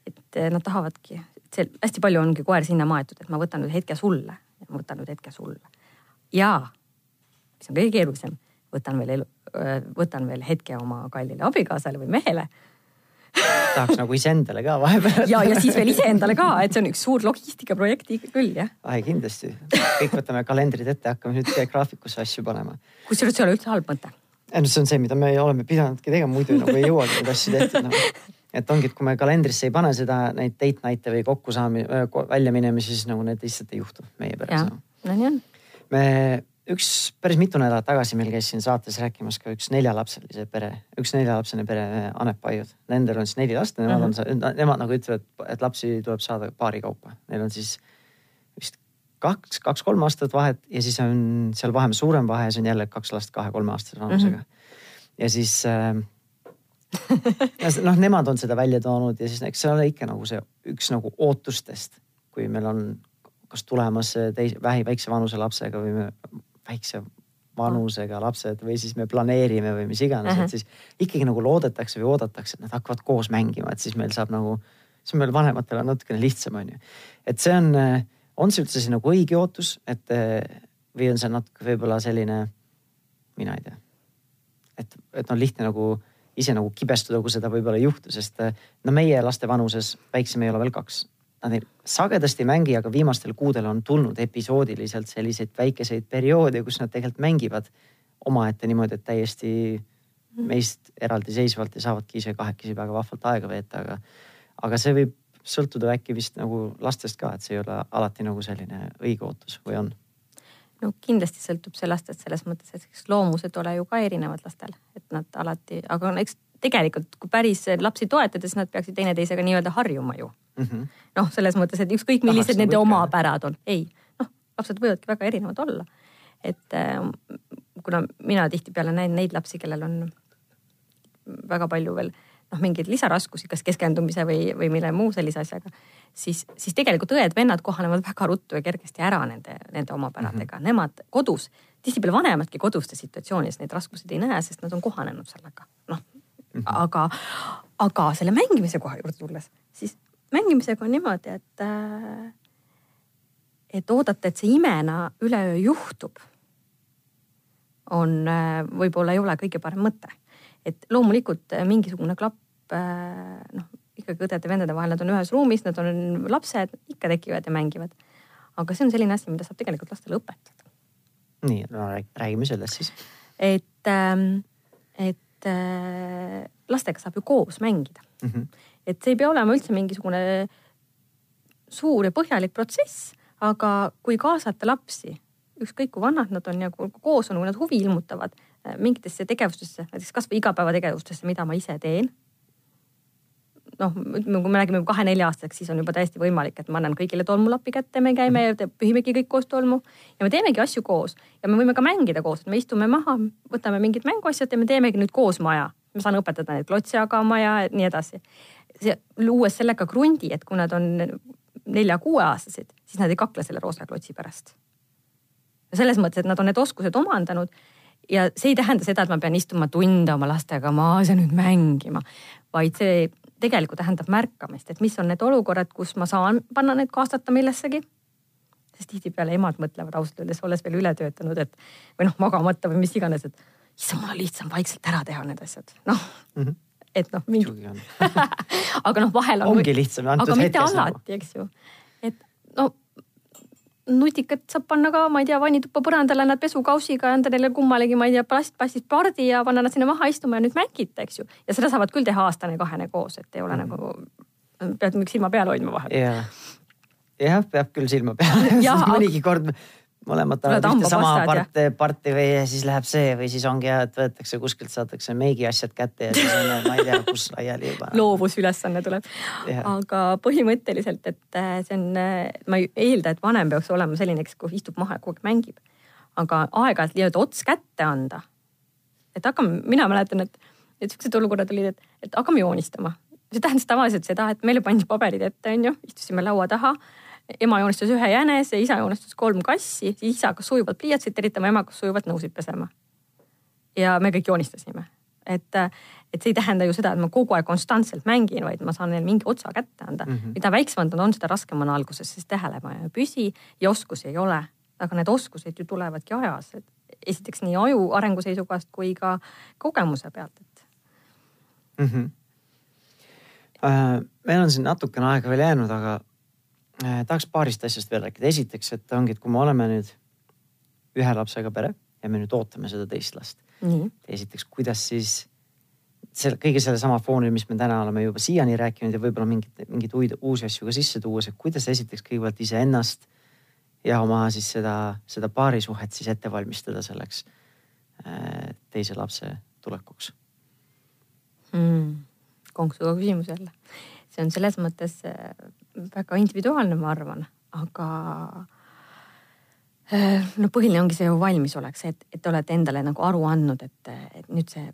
et nad tahavadki see hästi palju ongi koer sinna maetud, et ma võtan nüüd hetke sulle, ma võtan nüüd hetke sulle. ja, mis on kõige keerulisem, võtan veel elu, võtan veel hetke oma kallile abikaasale või mehele tahaks nagu iseendale ka vahepeal. ja, ja siis veel iseendale ka, et see on üks suur logistikaprojekt küll jah. ai kindlasti, kõik võtame kalendrid ette, hakkame nüüd graafikusse asju panema. kusjuures see ei ole üldse halb mõte. ei no see on see, mida me oleme pidanudki tegema, muidu nagu ei jõuagi neid asju tehtud nagu et ongi, et kui me kalendrisse ei pane seda, neid date night'e või kokkusaamisi, väljaminemisi, siis nagu need lihtsalt ei juhtu meie peres. no nii on. me üks päris mitu nädalat tagasi meil käis siin saates rääkimas ka üks neljalapselise pere, üks neljalapseline pere, Anep Paiud. Nendel on siis neli last ja nemad uh -huh. on, nemad nagu ütlevad, et lapsi tuleb saada paari kaupa. Neil on siis vist kaks, kaks-kolm aastat vahet ja siis on seal vahemaa suurem vahe, siis on jälle kaks last kahe-kolmeaastase vanusega uh. -huh. ja siis äh, noh, nemad on seda välja toonud ja siis eks see ole ikka nagu see üks nagu ootustest, kui meil on kas tulemas teise, vähi, väikse vanuse lapsega või me väikse vanusega lapsed või siis me planeerime või mis iganes uh, -huh. et siis ikkagi nagu loodetakse või oodatakse, et nad hakkavad koos mängima, et siis meil saab nagu, siis meil vanematel on natukene lihtsam, on ju. et see on, on see üldse see nagu õige ootus, et või on see natuke võib-olla selline, mina ei tea. et, et on lihtne nagu ise nagu kibestuda, kui seda võib-olla ei juhtu, sest eh, no meie laste vanuses, väiksem ei ole veel kaks. Nad ei, sagedasti ei mängi, aga viimastel kuudel on tulnud episoodiliselt selliseid väikeseid perioode, kus nad tegelikult mängivad omaette niimoodi, et täiesti meist eraldiseisvalt ja saavadki ise kahekesi väga vahvalt aega veeta, aga, aga see võib sõltuda äkki vist nagu lastest ka, et see ei ole alati nagu selline õige ootus või on no kindlasti sõltub see lastest selles mõttes, et eks loomused ole ju ka erinevad lastel, et nad alati, aga eks tegelikult, kui päris lapsi toetada, siis nad peaksid teineteisega nii-öelda harjuma ju. Mm -hmm.. noh, selles mõttes, et ükskõik millised Tahaks nende omapärad on, ei, noh, lapsed võivadki väga erinevad olla. et äh, kuna mina tihtipeale näen neid lapsi, kellel on väga palju veel noh, mingeid lisaraskusi, kas keskendumise või, või mille muu sellise asjaga siis, siis tegelikult õed-vennad kohanevad väga ruttu ja kergesti ära nende, nende omapäradega mm. -hmm. Nemad kodus, tihtipeale vanemadki kodustes situatsioonides neid raskuseid ei näe, sest nad on kohanenud sellega. noh mm -hmm., aga, aga selle mängimise koha juurde tulles, siis mängimisega on niimoodi, et, äh, et oodata, et see imena üleöö juhtub, on, äh, võib-olla ei ole kõige parem mõte et loomulikult mingisugune klapp noh, ikkagi õdede-vendade vahel, nad on ühes ruumis, nad on lapsed, ikka tekivad ja mängivad. aga see on selline asi, mida saab tegelikult lastele õpetada. nii, no räägime sellest siis. et, ähm, et äh, lastega saab ju koos mängida mm. -hmm. et see ei pea olema üldse mingisugune suur ja põhjalik protsess, aga kui kaasata lapsi, ükskõik kui vanad nad on ja koos on, kui nad huvi ilmutavad äh, mingitesse tegevustesse, näiteks kasvõi igapäevategevustesse, mida ma ise teen noh, ütleme, kui me räägime kahe-nelja-aastaseks, siis on juba täiesti võimalik, et ma annan kõigile tolmulapi kätte, me käime ja pühimegi kõik koos tolmu ja me teemegi asju koos ja me võime ka mängida koos, et me istume maha, võtame mingid mänguasjad ja me teemegi nüüd koos maja. ma saan õpetada neid klotsi jagama ja nii edasi. see, luues sellega krundi, et kui nad on nelja-kuueaastased, siis nad ei kakle selle roosa klotsi pärast. selles mõttes, et nad on need oskused omandanud ja see ei tähenda seda, et ma pean istuma tunde oma lastega maas ja nüüd mängima, vaid see tegelikult tähendab märkamist, et mis on need olukorrad, kus ma saan panna need kaasata millessegi. sest tihtipeale emad mõtlevad ausalt öeldes, olles veel üle töötanud, et või noh, magamata või mis iganes, et issand, mul on lihtsam vaikselt ära teha need asjad, noh mm. -hmm et noh, mingi aga noh, vahel on. ongi lihtsam. aga mitte alati, eks ju. et no nutikat saab panna ka, ma ei tea, vannituppa põrandale nad pesukausiga, anda neile kummalegi, ma ei tea, plastpassist pardi ja panna nad sinna maha istuma ja nüüd mängite, eks ju. ja seda saavad küll teha aastane-kahene koos, et ei ole mm -hmm. nagu, pead silma peal hoidma vahel. jah, jah, peab küll silma peal mõnigi kord mõlemad tahavad ühte sama parti, parti või siis läheb see või siis ongi hea, et võetakse kuskilt, saadakse meigiasjad kätte ja siis on, ma ei tea, kus laiali juba. loovusülesanne tuleb. aga põhimõtteliselt, et äh, see on, äh, ma ei eelda, et vanem peaks olema selline, kes istub maha ja kogu aeg mängib. aga aeg-ajalt nii-öelda ots kätte anda. et hakkame, mina mäletan, et, et siuksed olukorrad olid, et, et hakkame joonistama. see tähendas tavaliselt seda, et meile pandi paberid ette, onju, istusime laua taha ema joonistas ühe jänese, isa joonistas kolm kassi, siis isa hakkas sujuvalt pliiatsit teritama, ema hakkas sujuvalt nõusid pesema. ja me kõik joonistasime, et, et see ei tähenda ju seda, et ma kogu aeg konstantselt mängin, vaid ma saan neile mingi otsa kätte anda mm. -hmm. mida väiksemad nad on, seda raskem on alguses, sest tähelepanu ei püsi ja oskusi ei ole. aga need oskused ju tulevadki ajas, et esiteks nii aju arengu seisukohast kui ka kogemuse pealt, et mm. -hmm. Meil on siin natukene aega veel jäänud, aga tahaks paarist asjast veel rääkida. esiteks, et ongi, et kui me oleme nüüd ühe lapsega pere ja me nüüd ootame seda teist last. esiteks, kuidas siis selle kõige sellesama foonil, mis me täna oleme juba siiani rääkinud ja võib-olla mingeid, mingeid uusi asju ka sisse tuues, et kuidas esiteks kõigepealt iseennast ja oma siis seda, seda paarisuhet siis ette valmistada selleks äh, teise lapse tulekuks mm,? konksuga küsimus jälle. see on selles mõttes äh, väga individuaalne, ma arvan, aga äh, no põhiline ongi see ju valmisolek, see, et, et te olete endale nagu aru andnud, et, et nüüd see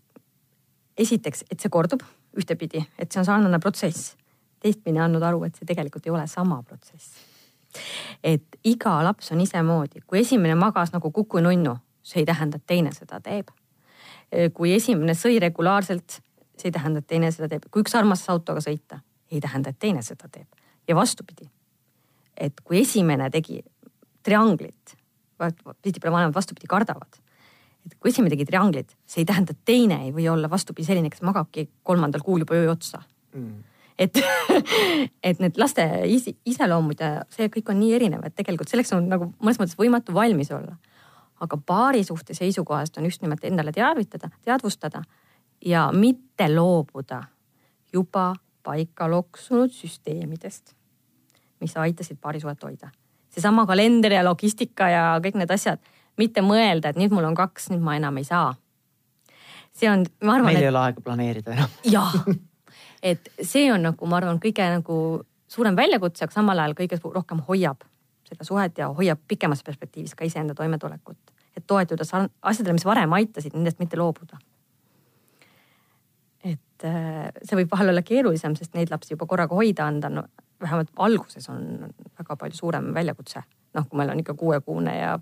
esiteks, et see kordub ühtepidi, et see on sarnane protsess. teistpidi andnud aru, et see tegelikult ei ole sama protsess. et iga laps on isemoodi, kui esimene magas nagu kuku-nunnu, see ei tähenda, et teine seda teeb. kui esimene sõi regulaarselt, see ei tähenda, et teine seda teeb. kui üks armastas autoga sõita, ei tähenda, et teine seda teeb ja vastupidi. et kui esimene tegi trianglit, tihtipeale vanemad vastupidi kardavad. et kui esimene tegi trianglit, see ei tähenda, et teine ei või olla vastupidi selline, kes magabki kolmandal kuul juba öö otsa mm. et et need laste is, iseloomud ja see kõik on nii erinev, et tegelikult selleks on nagu mõnes mõttes võimatu valmis olla. aga paari suhte seisukohast on just nimelt endale teavitada, teadvustada ja mitte loobuda juba paika loksunud süsteemidest, mis aitasid paarisuhet hoida. seesama kalender ja logistika ja kõik need asjad, mitte mõelda, et nüüd mul on kaks, nüüd ma enam ei saa. see on, ma arvan. meil et... ei ole aega planeerida enam. jah, et see on nagu, ma arvan, kõige nagu suurem väljakutse, aga samal ajal kõige rohkem hoiab seda suhet ja hoiab pikemas perspektiivis ka iseenda toimetulekut. et toetuda asjadele, mis varem aitasid, nendest mitte loobuda et äh, see võib vahel olla keerulisem, sest neid lapsi juba korraga hoida anda, no vähemalt alguses on väga palju suurem väljakutse. noh, kui meil on ikka kuuekuune ja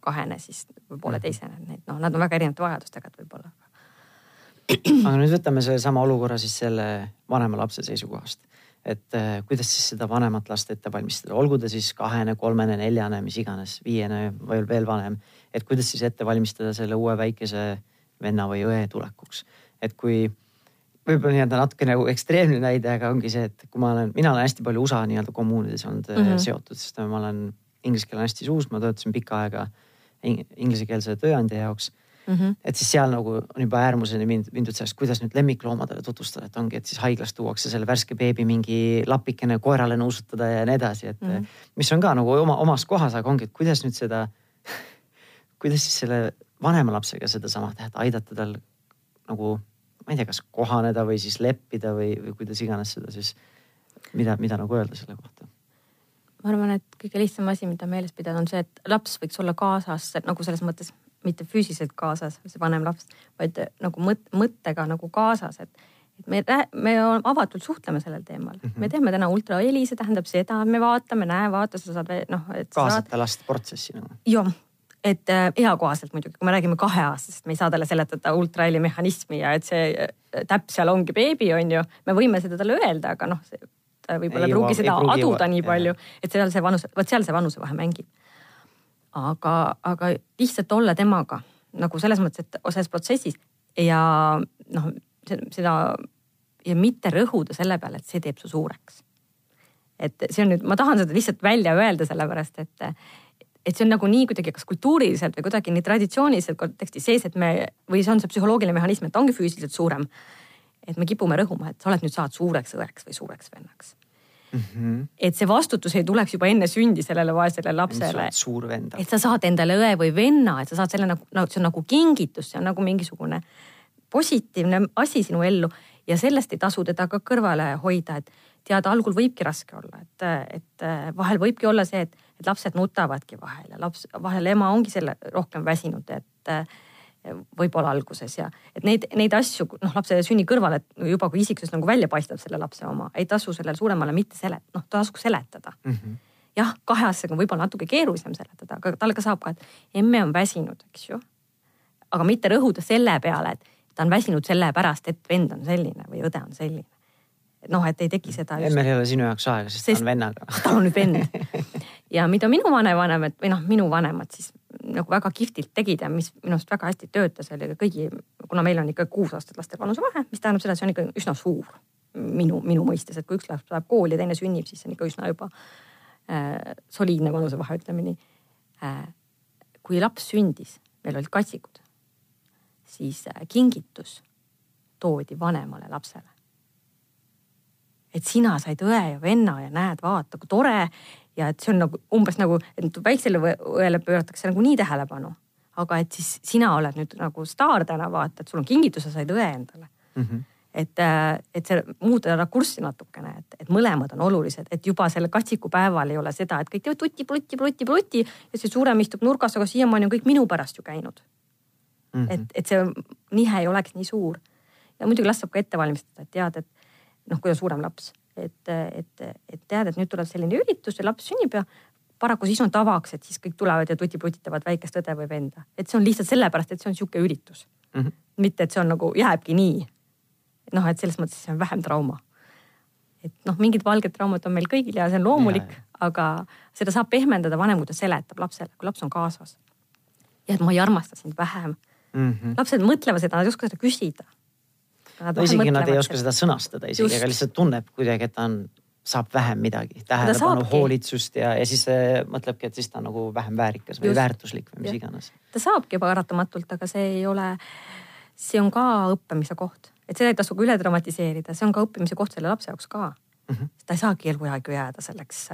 kahene, siis pooleteisene, et noh, nad on väga erinevate vajadustega, et võib-olla. aga nüüd võtame sellesama olukorra siis selle vanema lapse seisukohast. et äh, kuidas siis seda vanemat last ette valmistada, olgu ta siis kahene, kolmene, neljane, mis iganes, viiene või veel vanem. et kuidas siis ette valmistada selle uue väikese venna või õe tulekuks et kui võib-olla nii-öelda natuke nagu ekstreemne näide, aga ongi see, et kui ma olen, mina olen hästi palju USA nii-öelda kommuunides olnud mm -hmm. seotud, sest ma olen, inglise keel on hästi suus, ma töötasin pikka aega inglisekeelse tööandja jaoks mm. -hmm. et siis seal nagu on juba äärmuseni mind, mindud sellest, kuidas nüüd lemmikloomadele tutvustada, et ongi, et siis haiglas tuuakse selle värske beebi mingi lapikene koerale nuusutada ja nii edasi, et mm -hmm. mis on ka nagu oma, omas kohas, aga ongi, et kuidas nüüd seda kuidas siis selle vanema lapsega sedasama teha, et aidata tal nagu ma ei tea, kas kohaneda või siis leppida või, või kuidas iganes seda siis, mida, mida nagu öelda selle kohta? ma arvan, et kõige lihtsam asi, mida meeles pidada, on see, et laps võiks olla kaasas nagu selles mõttes mitte füüsiliselt kaasas, see vanem laps, vaid nagu mõt, mõttega nagu kaasas, et et me, me avatult suhtleme sellel teemal mm, -hmm. me teeme täna ultraheli, see tähendab seda, me vaatame, näe, vaata, sa saad noh. kaasata saad... last protsessi nagu. jah, et äh, eakohaselt muidugi, kui me räägime kaheaastasest, me ei saa talle seletada ultraheli mehhanismi ja et see äh, täpp seal ongi beebi, on ju. me võime seda talle öelda, aga noh, ta võib-olla ei pruugi seda pruugi aduda nii palju, et seal see vanus, vot seal see vanusevahe mängib. aga, aga lihtsalt olla temaga nagu selles mõttes, et selles protsessis ja noh, seda ja mitte rõhuda selle peale, et see teeb su suureks. et see on nüüd, ma tahan seda lihtsalt välja öelda, sellepärast et et see on nagunii kuidagi kas kultuuriliselt või kuidagi nii traditsiooniliselt kontekstis sees, et me või see on see psühholoogiline mehhanism, et ta ongi füüsiliselt suurem. et me kipume rõhuma, et sa oled nüüd saad suureks õeks või suureks vennaks mm. -hmm. et see vastutus ei tuleks juba enne sündi sellele vaesele lapsele. et sa saad endale õe või venna, et sa saad selle nagu, no see on nagu kingitus, see on nagu mingisugune positiivne asi sinu ellu ja sellest ei tasu teda ka kõrvale hoida, et tead, algul võibki raske olla, et, et vahel võibki olla see, et, et lapsed nutavadki vahel ja laps, vahel ema ongi selle rohkem väsinud, et võib-olla alguses ja et neid, neid asju, noh, lapse sünni kõrval, et juba kui isiksus nagu välja paistab selle lapse oma, ei tasu sellele suuremale mitte selet-, noh, tasuks seletada mm. -hmm. jah, kaheaastasega on võib-olla natuke keerulisem seletada, aga talle ka saab ka, et emme on väsinud, eks ju. aga mitte rõhuda selle peale, et ta on väsinud sellepärast, et vend on selline või õde on selline noh, et ei teki seda. emmel ei ole sinu jaoks aega, sest, sest ta on vennaga. ta on nüüd vend. ja mida minu vanevanemad või noh, minu vanemad siis nagu väga kihvtilt tegid ja mis minu arust väga hästi töötas, oli kõigi, kuna meil on ikka kuus aastat lastel vanusevahe, mis tähendab seda, et see on ikka üsna suur minu, minu mõistes, et kui üks laps läheb kooli ja teine sünnib, siis see on ikka üsna juba äh, soliidne vanusevahe, ütleme nii äh,. kui laps sündis, meil olid katsikud, siis äh, kingitus toodi vanemale lapsele et sina said õe ja venna ja näed, vaata kui tore. Ja et see on nagu umbes nagu, et väiksele õele pööratakse nagu nii tähelepanu. aga et siis sina oled nüüd nagu staar täna vaata, et sul on kingitus, sa said õe endale mm. -hmm et, äh, et see muuta rakurssi natukene, et, et mõlemad on olulised, et juba selle katsikupäeval ei ole seda, et kõik teevad tutti, plutti, plutti, plutti ja see suurem istub nurgas, aga siiamaani on kõik minu pärast ju käinud mm. -hmm. et, et see nihe ei oleks nii suur. ja muidugi last saab ka ette valmistada, et tead, et noh, kui on suurem laps, et, et, et tead, et nüüd tuleb selline üritus ja laps sünnib ja paraku siis on tavaks, et siis kõik tulevad ja tutiputitavad väikest õde või venda. et see on lihtsalt sellepärast, et see on sihuke üritus mm. -hmm. mitte, et see on nagu jääbki nii. noh, et selles mõttes see on vähem trauma. et noh, mingid valged traumad on meil kõigil ja see on loomulik, aga seda saab pehmendada vanem, kui ta seletab lapsele, kui laps on kaasas. ja et ma ei armasta sind vähem mm. -hmm. lapsed mõtlevad seda, nad ei oska seda küsida no isegi nad ei oska seda sõnastada isegi, aga lihtsalt tunneb kuidagi, et ta on, saab vähem midagi, tähelepanu, hoolitsust ja, ja siis mõtlebki, et siis ta on nagu vähem väärikas või Just. väärtuslik või mis ja. iganes. ta saabki paratamatult, aga see ei ole, see on ka õppimise koht, et seda ei tasu ka üle dramatiseerida, see on ka õppimise koht selle lapse jaoks ka mm. -hmm. ta ei saagi eluaeg ju jääda selleks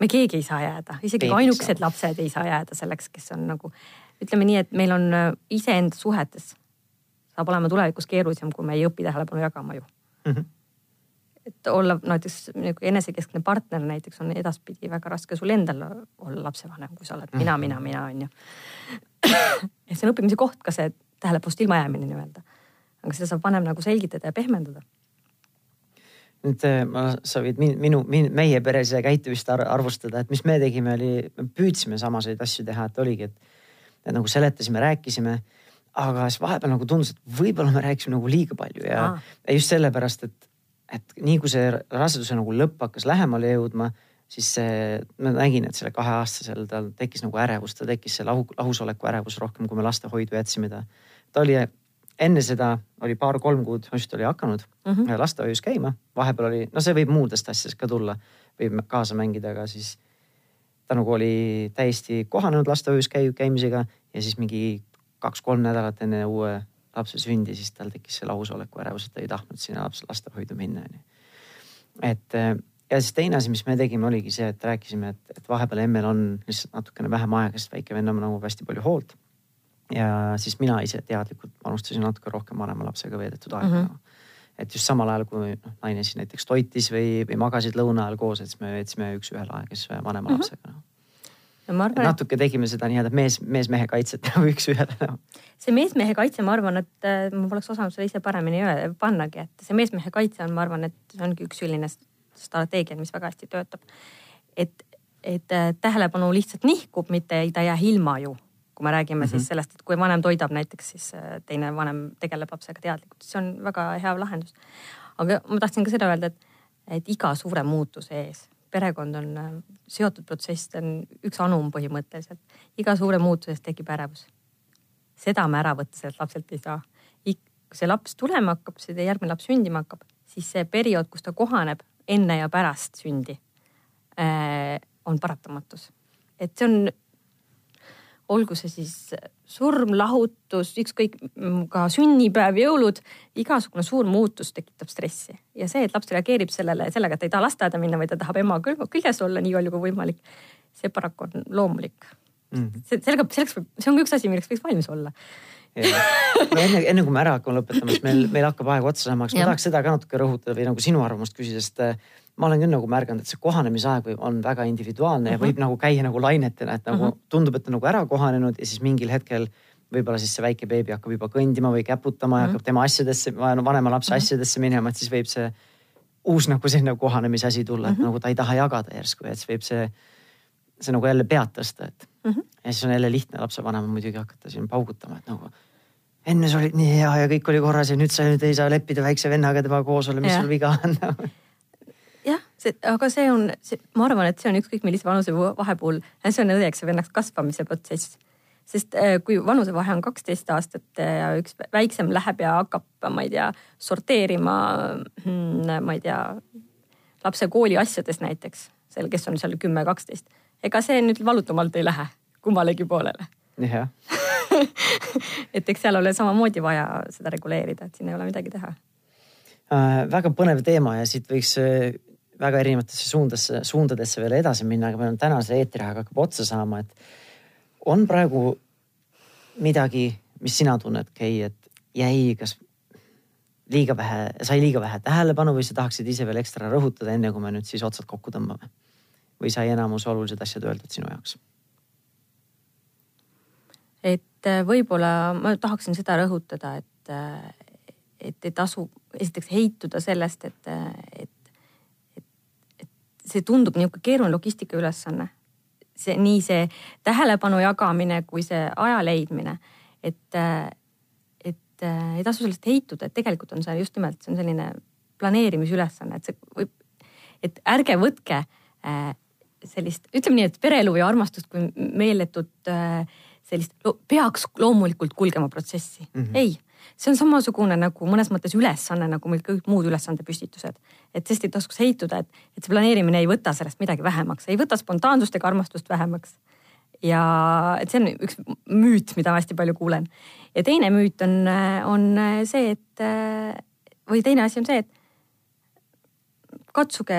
me keegi ei saa jääda, isegi ainukesed lapsed ei saa jääda selleks, kes on nagu ütleme nii, et meil on iseenda suhetes saab olema tulevikus keerulisem, kui me ei õpi tähelepanu jagama ju mm. -hmm. et olla näiteks nagu enesekeskne partner näiteks on edaspidi väga raske sul endal olla lapsevanem, kui sa oled mina -hmm. mina, mina on ju. ja see on õppimise koht ka see tähelepanust ilmajäämine nii-öelda. aga seda saab vanem nagu selgitada ja pehmendada nüüd äh, ma, võid minu, minu, meie peres käitumist arvustada, et mis me tegime, oli, me püüdsime samaseid asju teha, et oligi, et, et nagu seletasime, rääkisime aga siis vahepeal nagu tundus, et võib-olla me rääkisime nagu liiga palju ja ah. just sellepärast, et, et nii kui see raseduse nagu lõpp hakkas lähemale jõudma, siis see, ma nägin, et selle kaheaastasel tal tekkis nagu ärevus, ta tekkis see lahu, lahusoleku ärevus rohkem, kui me lastehoidu jätsime ta. ta oli enne seda oli paar-kolm kuud just oli hakanud mm -hmm. lastehoius käima, vahepeal oli, no see võib muudest asjadest ka tulla, võib kaasa mängida, aga siis ta nagu oli täiesti kohanenud lastehoius käi-, käimisega ja siis mingi kaks-kolm nädalat enne uue lapse sündi, siis tal tekkis see lausoleku ärevus, et ta ei tahtnud sinna laps, lastehoidu minna, onju. et ja siis teine asi, mis me tegime, oligi see, et rääkisime, et, et vahepeal emmel on lihtsalt natukene vähem aega, sest väike vend nõuab hästi palju hoolt. ja siis mina ise teadlikult panustasin natuke rohkem vanema lapsega veedetud aega mm. -hmm. et just samal ajal, kui noh, naine siis näiteks toitis või, või magasid lõuna ajal koos, et siis me veetsime üks-ühele aega siis vanema mm -hmm. lapsega no arvan, natuke tegime seda nii-öelda mees, mees-mehe kaitset nagu üks-ühele no.. see mees-mehe kaitse, ma arvan, et äh, ma poleks osanud seda ise paremini öelda, pannagi, et see mees-mehe kaitse on, ma arvan, et see ongi üks selline strateegiad, mis väga hästi töötab. et, et äh, tähelepanu lihtsalt nihkub, mitte ta ei jää ilma ju. kui me räägime mm -hmm. siis mhm. sellest, et kui vanem toidab näiteks, siis äh, teine vanem tegeleb lapsega teadlikult, see on väga hea lahendus. aga ma tahtsin ka seda öelda, et, et iga suure muutuse ees perekond on äh, seotud protsess, ta on üks anum põhimõtteliselt. iga suure muutusest tekib ärevus. seda me ära võtta sellelt lapselt ei saa. kui see laps tulema hakkab, see järgmine laps sündima hakkab, siis see periood, kus ta kohaneb, enne ja pärast sündi äh, on paratamatus. et see on, olgu see siis surm, lahutus, ükskõik ka sünnipäev, jõulud, igasugune suur muutus tekitab stressi ja see, et laps reageerib sellele sellega, et ta ei taha lasteaeda minna, vaid ta tahab ema küljes olla nii palju kui võimalik. see paraku on loomulik mm. -hmm. see, sellega, selleks, see on üks asi, milleks võiks valmis olla no enne, enne kui me ära hakkame lõpetama, sest meil, meil hakkab aeg otsa saama, kas ma tahaks seda ka natuke rõhutada või nagu sinu arvamust küsida, sest äh, ma olen küll nagu märganud, et see kohanemisaeg on väga individuaalne uh -huh. ja mhm. võib nagu käia nagu lainetena, et nagu mhm. -huh. tundub, et ta nagu ära kohanenud ja siis mingil hetkel võib-olla siis see väike beebi hakkab juba kõndima või käputama ja uh -huh. hakkab tema asjadesse, vanema lapse uh -huh. asjadesse minema, et siis võib see uus nagu selline kohanemise asi tulla, et uh -huh. nagu ta ei taha jagada järsku ja et siis võib see, see nagu jälle pead tõsta, et uh. -huh. ja siis on jälle lihtne lapsevanemal muidugi hakata siin paugutama, et nagu enne sa olid nii hea ja kõik oli korras ja nüüd sa nüüd ei saa leppida väikse vennaga temaga koos olla, mis ja. sul viga on see, aga see on, ma arvan, et see on ükskõik millise vanuse vahe puhul, see on õeks ja vennaks kasvamise protsess. sest äh, kui vanusevahe on kaksteist aastat ja üks väiksem läheb ja hakkab, ma ei tea, sorteerima, hmm, ma ei tea, lapse kooli asjades näiteks, seal, kes on seal kümme, kaksteist, ega see nüüd valutumalt ei lähe kummalegi poolele. jah et eks seal ole samamoodi vaja seda reguleerida, et siin ei ole midagi teha äh,. väga põnev teema ja siit võiks äh, väga erinevatesse suundasse, suundadesse veel edasi minna, aga meil on tänase eetriaeg hakkab otsa saama, et on praegu midagi, mis sina tunned, Kei, et jäi kas liiga vähe, sai liiga vähe tähelepanu või sa tahaksid ise veel ekstra rõhutada, enne kui me nüüd siis otsad kokku tõmbame? või sai enamus olulised asjad öeldud sinu jaoks? et äh, võib-olla ma tahaksin seda rõhutada, et, äh, et ei tasu esiteks heituda sellest, et, äh, et see tundub niisugune keeruline logistika ülesanne. see nii see tähelepanu jagamine kui see aja leidmine, et, et ei tasu sellest heituda, et tegelikult on see just nimelt, see on selline planeerimisülesanne, et see võib, et ärge võtke sellist, ütleme nii, et pereelu ja armastust kui meeletut äh, sellist, peaks loomulikult kulgema protsessi mm. -hmm. ei, see on samasugune nagu mõnes mõttes ülesanne nagu meil kõik muud ülesandepüstitused. et sest ei tasuks heituda, et, et see planeerimine ei võta sellest midagi vähemaks, ei võta spontaansust ega armastust vähemaks. ja et see on üks müüt, mida ma hästi palju kuulen. ja teine müüt on, on see, et või teine asi on see, et katsuge,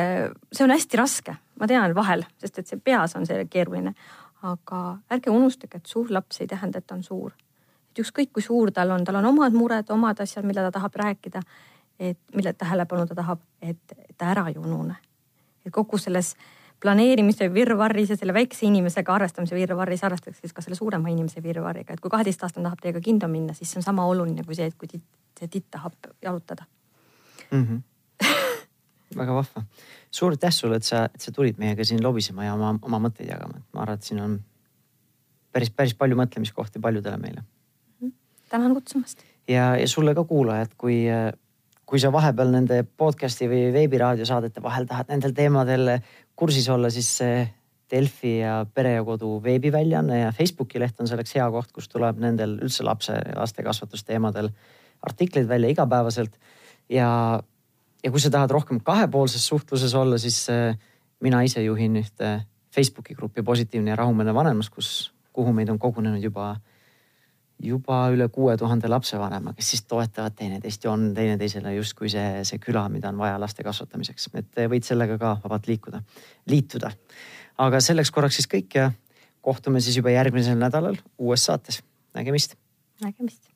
see on hästi raske, ma tean vahel, sest et see peas on see keeruline aga ärge unustage, et suur laps ei tähenda, et ta on suur. Et ükskõik kui suur tal on, tal on omad mured, omad asjad, mida ta tahab rääkida, et mille tähelepanu ta tahab, et ta ära ei unune. et kogu selles planeerimise virvarris ja selle väikse inimesega arvestamise virvarris arvestatakse siis ka selle suurema inimese virvarriga, et kui kaheteistaastane tahab teiega kinno minna, siis see on sama oluline kui see, et kui titt, see titt tahab jalutada mm. -hmm. väga vahva suur aitäh sulle, et sa, et sa tulid meiega siin lobisema ja oma, oma mõtteid jagama, et ma arvan, et siin on päris, päris palju mõtlemiskohti paljudele meile. Tänan kutsumast. ja, ja sulle ka kuulajad, kui, kui sa vahepeal nende podcast'i või veebiraadiosaadete vahel tahad nendel teemadel kursis olla, siis Delfi ja Pere ja Kodu veebiväljaanne ja Facebooki leht on selleks hea koht, kus tuleb nendel üldse lapse, laste kasvatusteemadel artikleid välja igapäevaselt ja, ja kui sa tahad rohkem kahepoolses suhtluses olla, siis äh, mina ise juhin ühte Facebooki gruppi Positiivne ja rahumeelne vanemus, kus, kuhu meid on kogunenud juba, juba üle kuue tuhande lapsevanema, kes siis toetavad teineteist ja on teineteisele justkui see, see küla, mida on vaja laste kasvatamiseks, et võid sellega ka vabalt liikuda, liituda. aga selleks korraks siis kõik ja kohtume siis juba järgmisel nädalal uues saates. nägemist. nägemist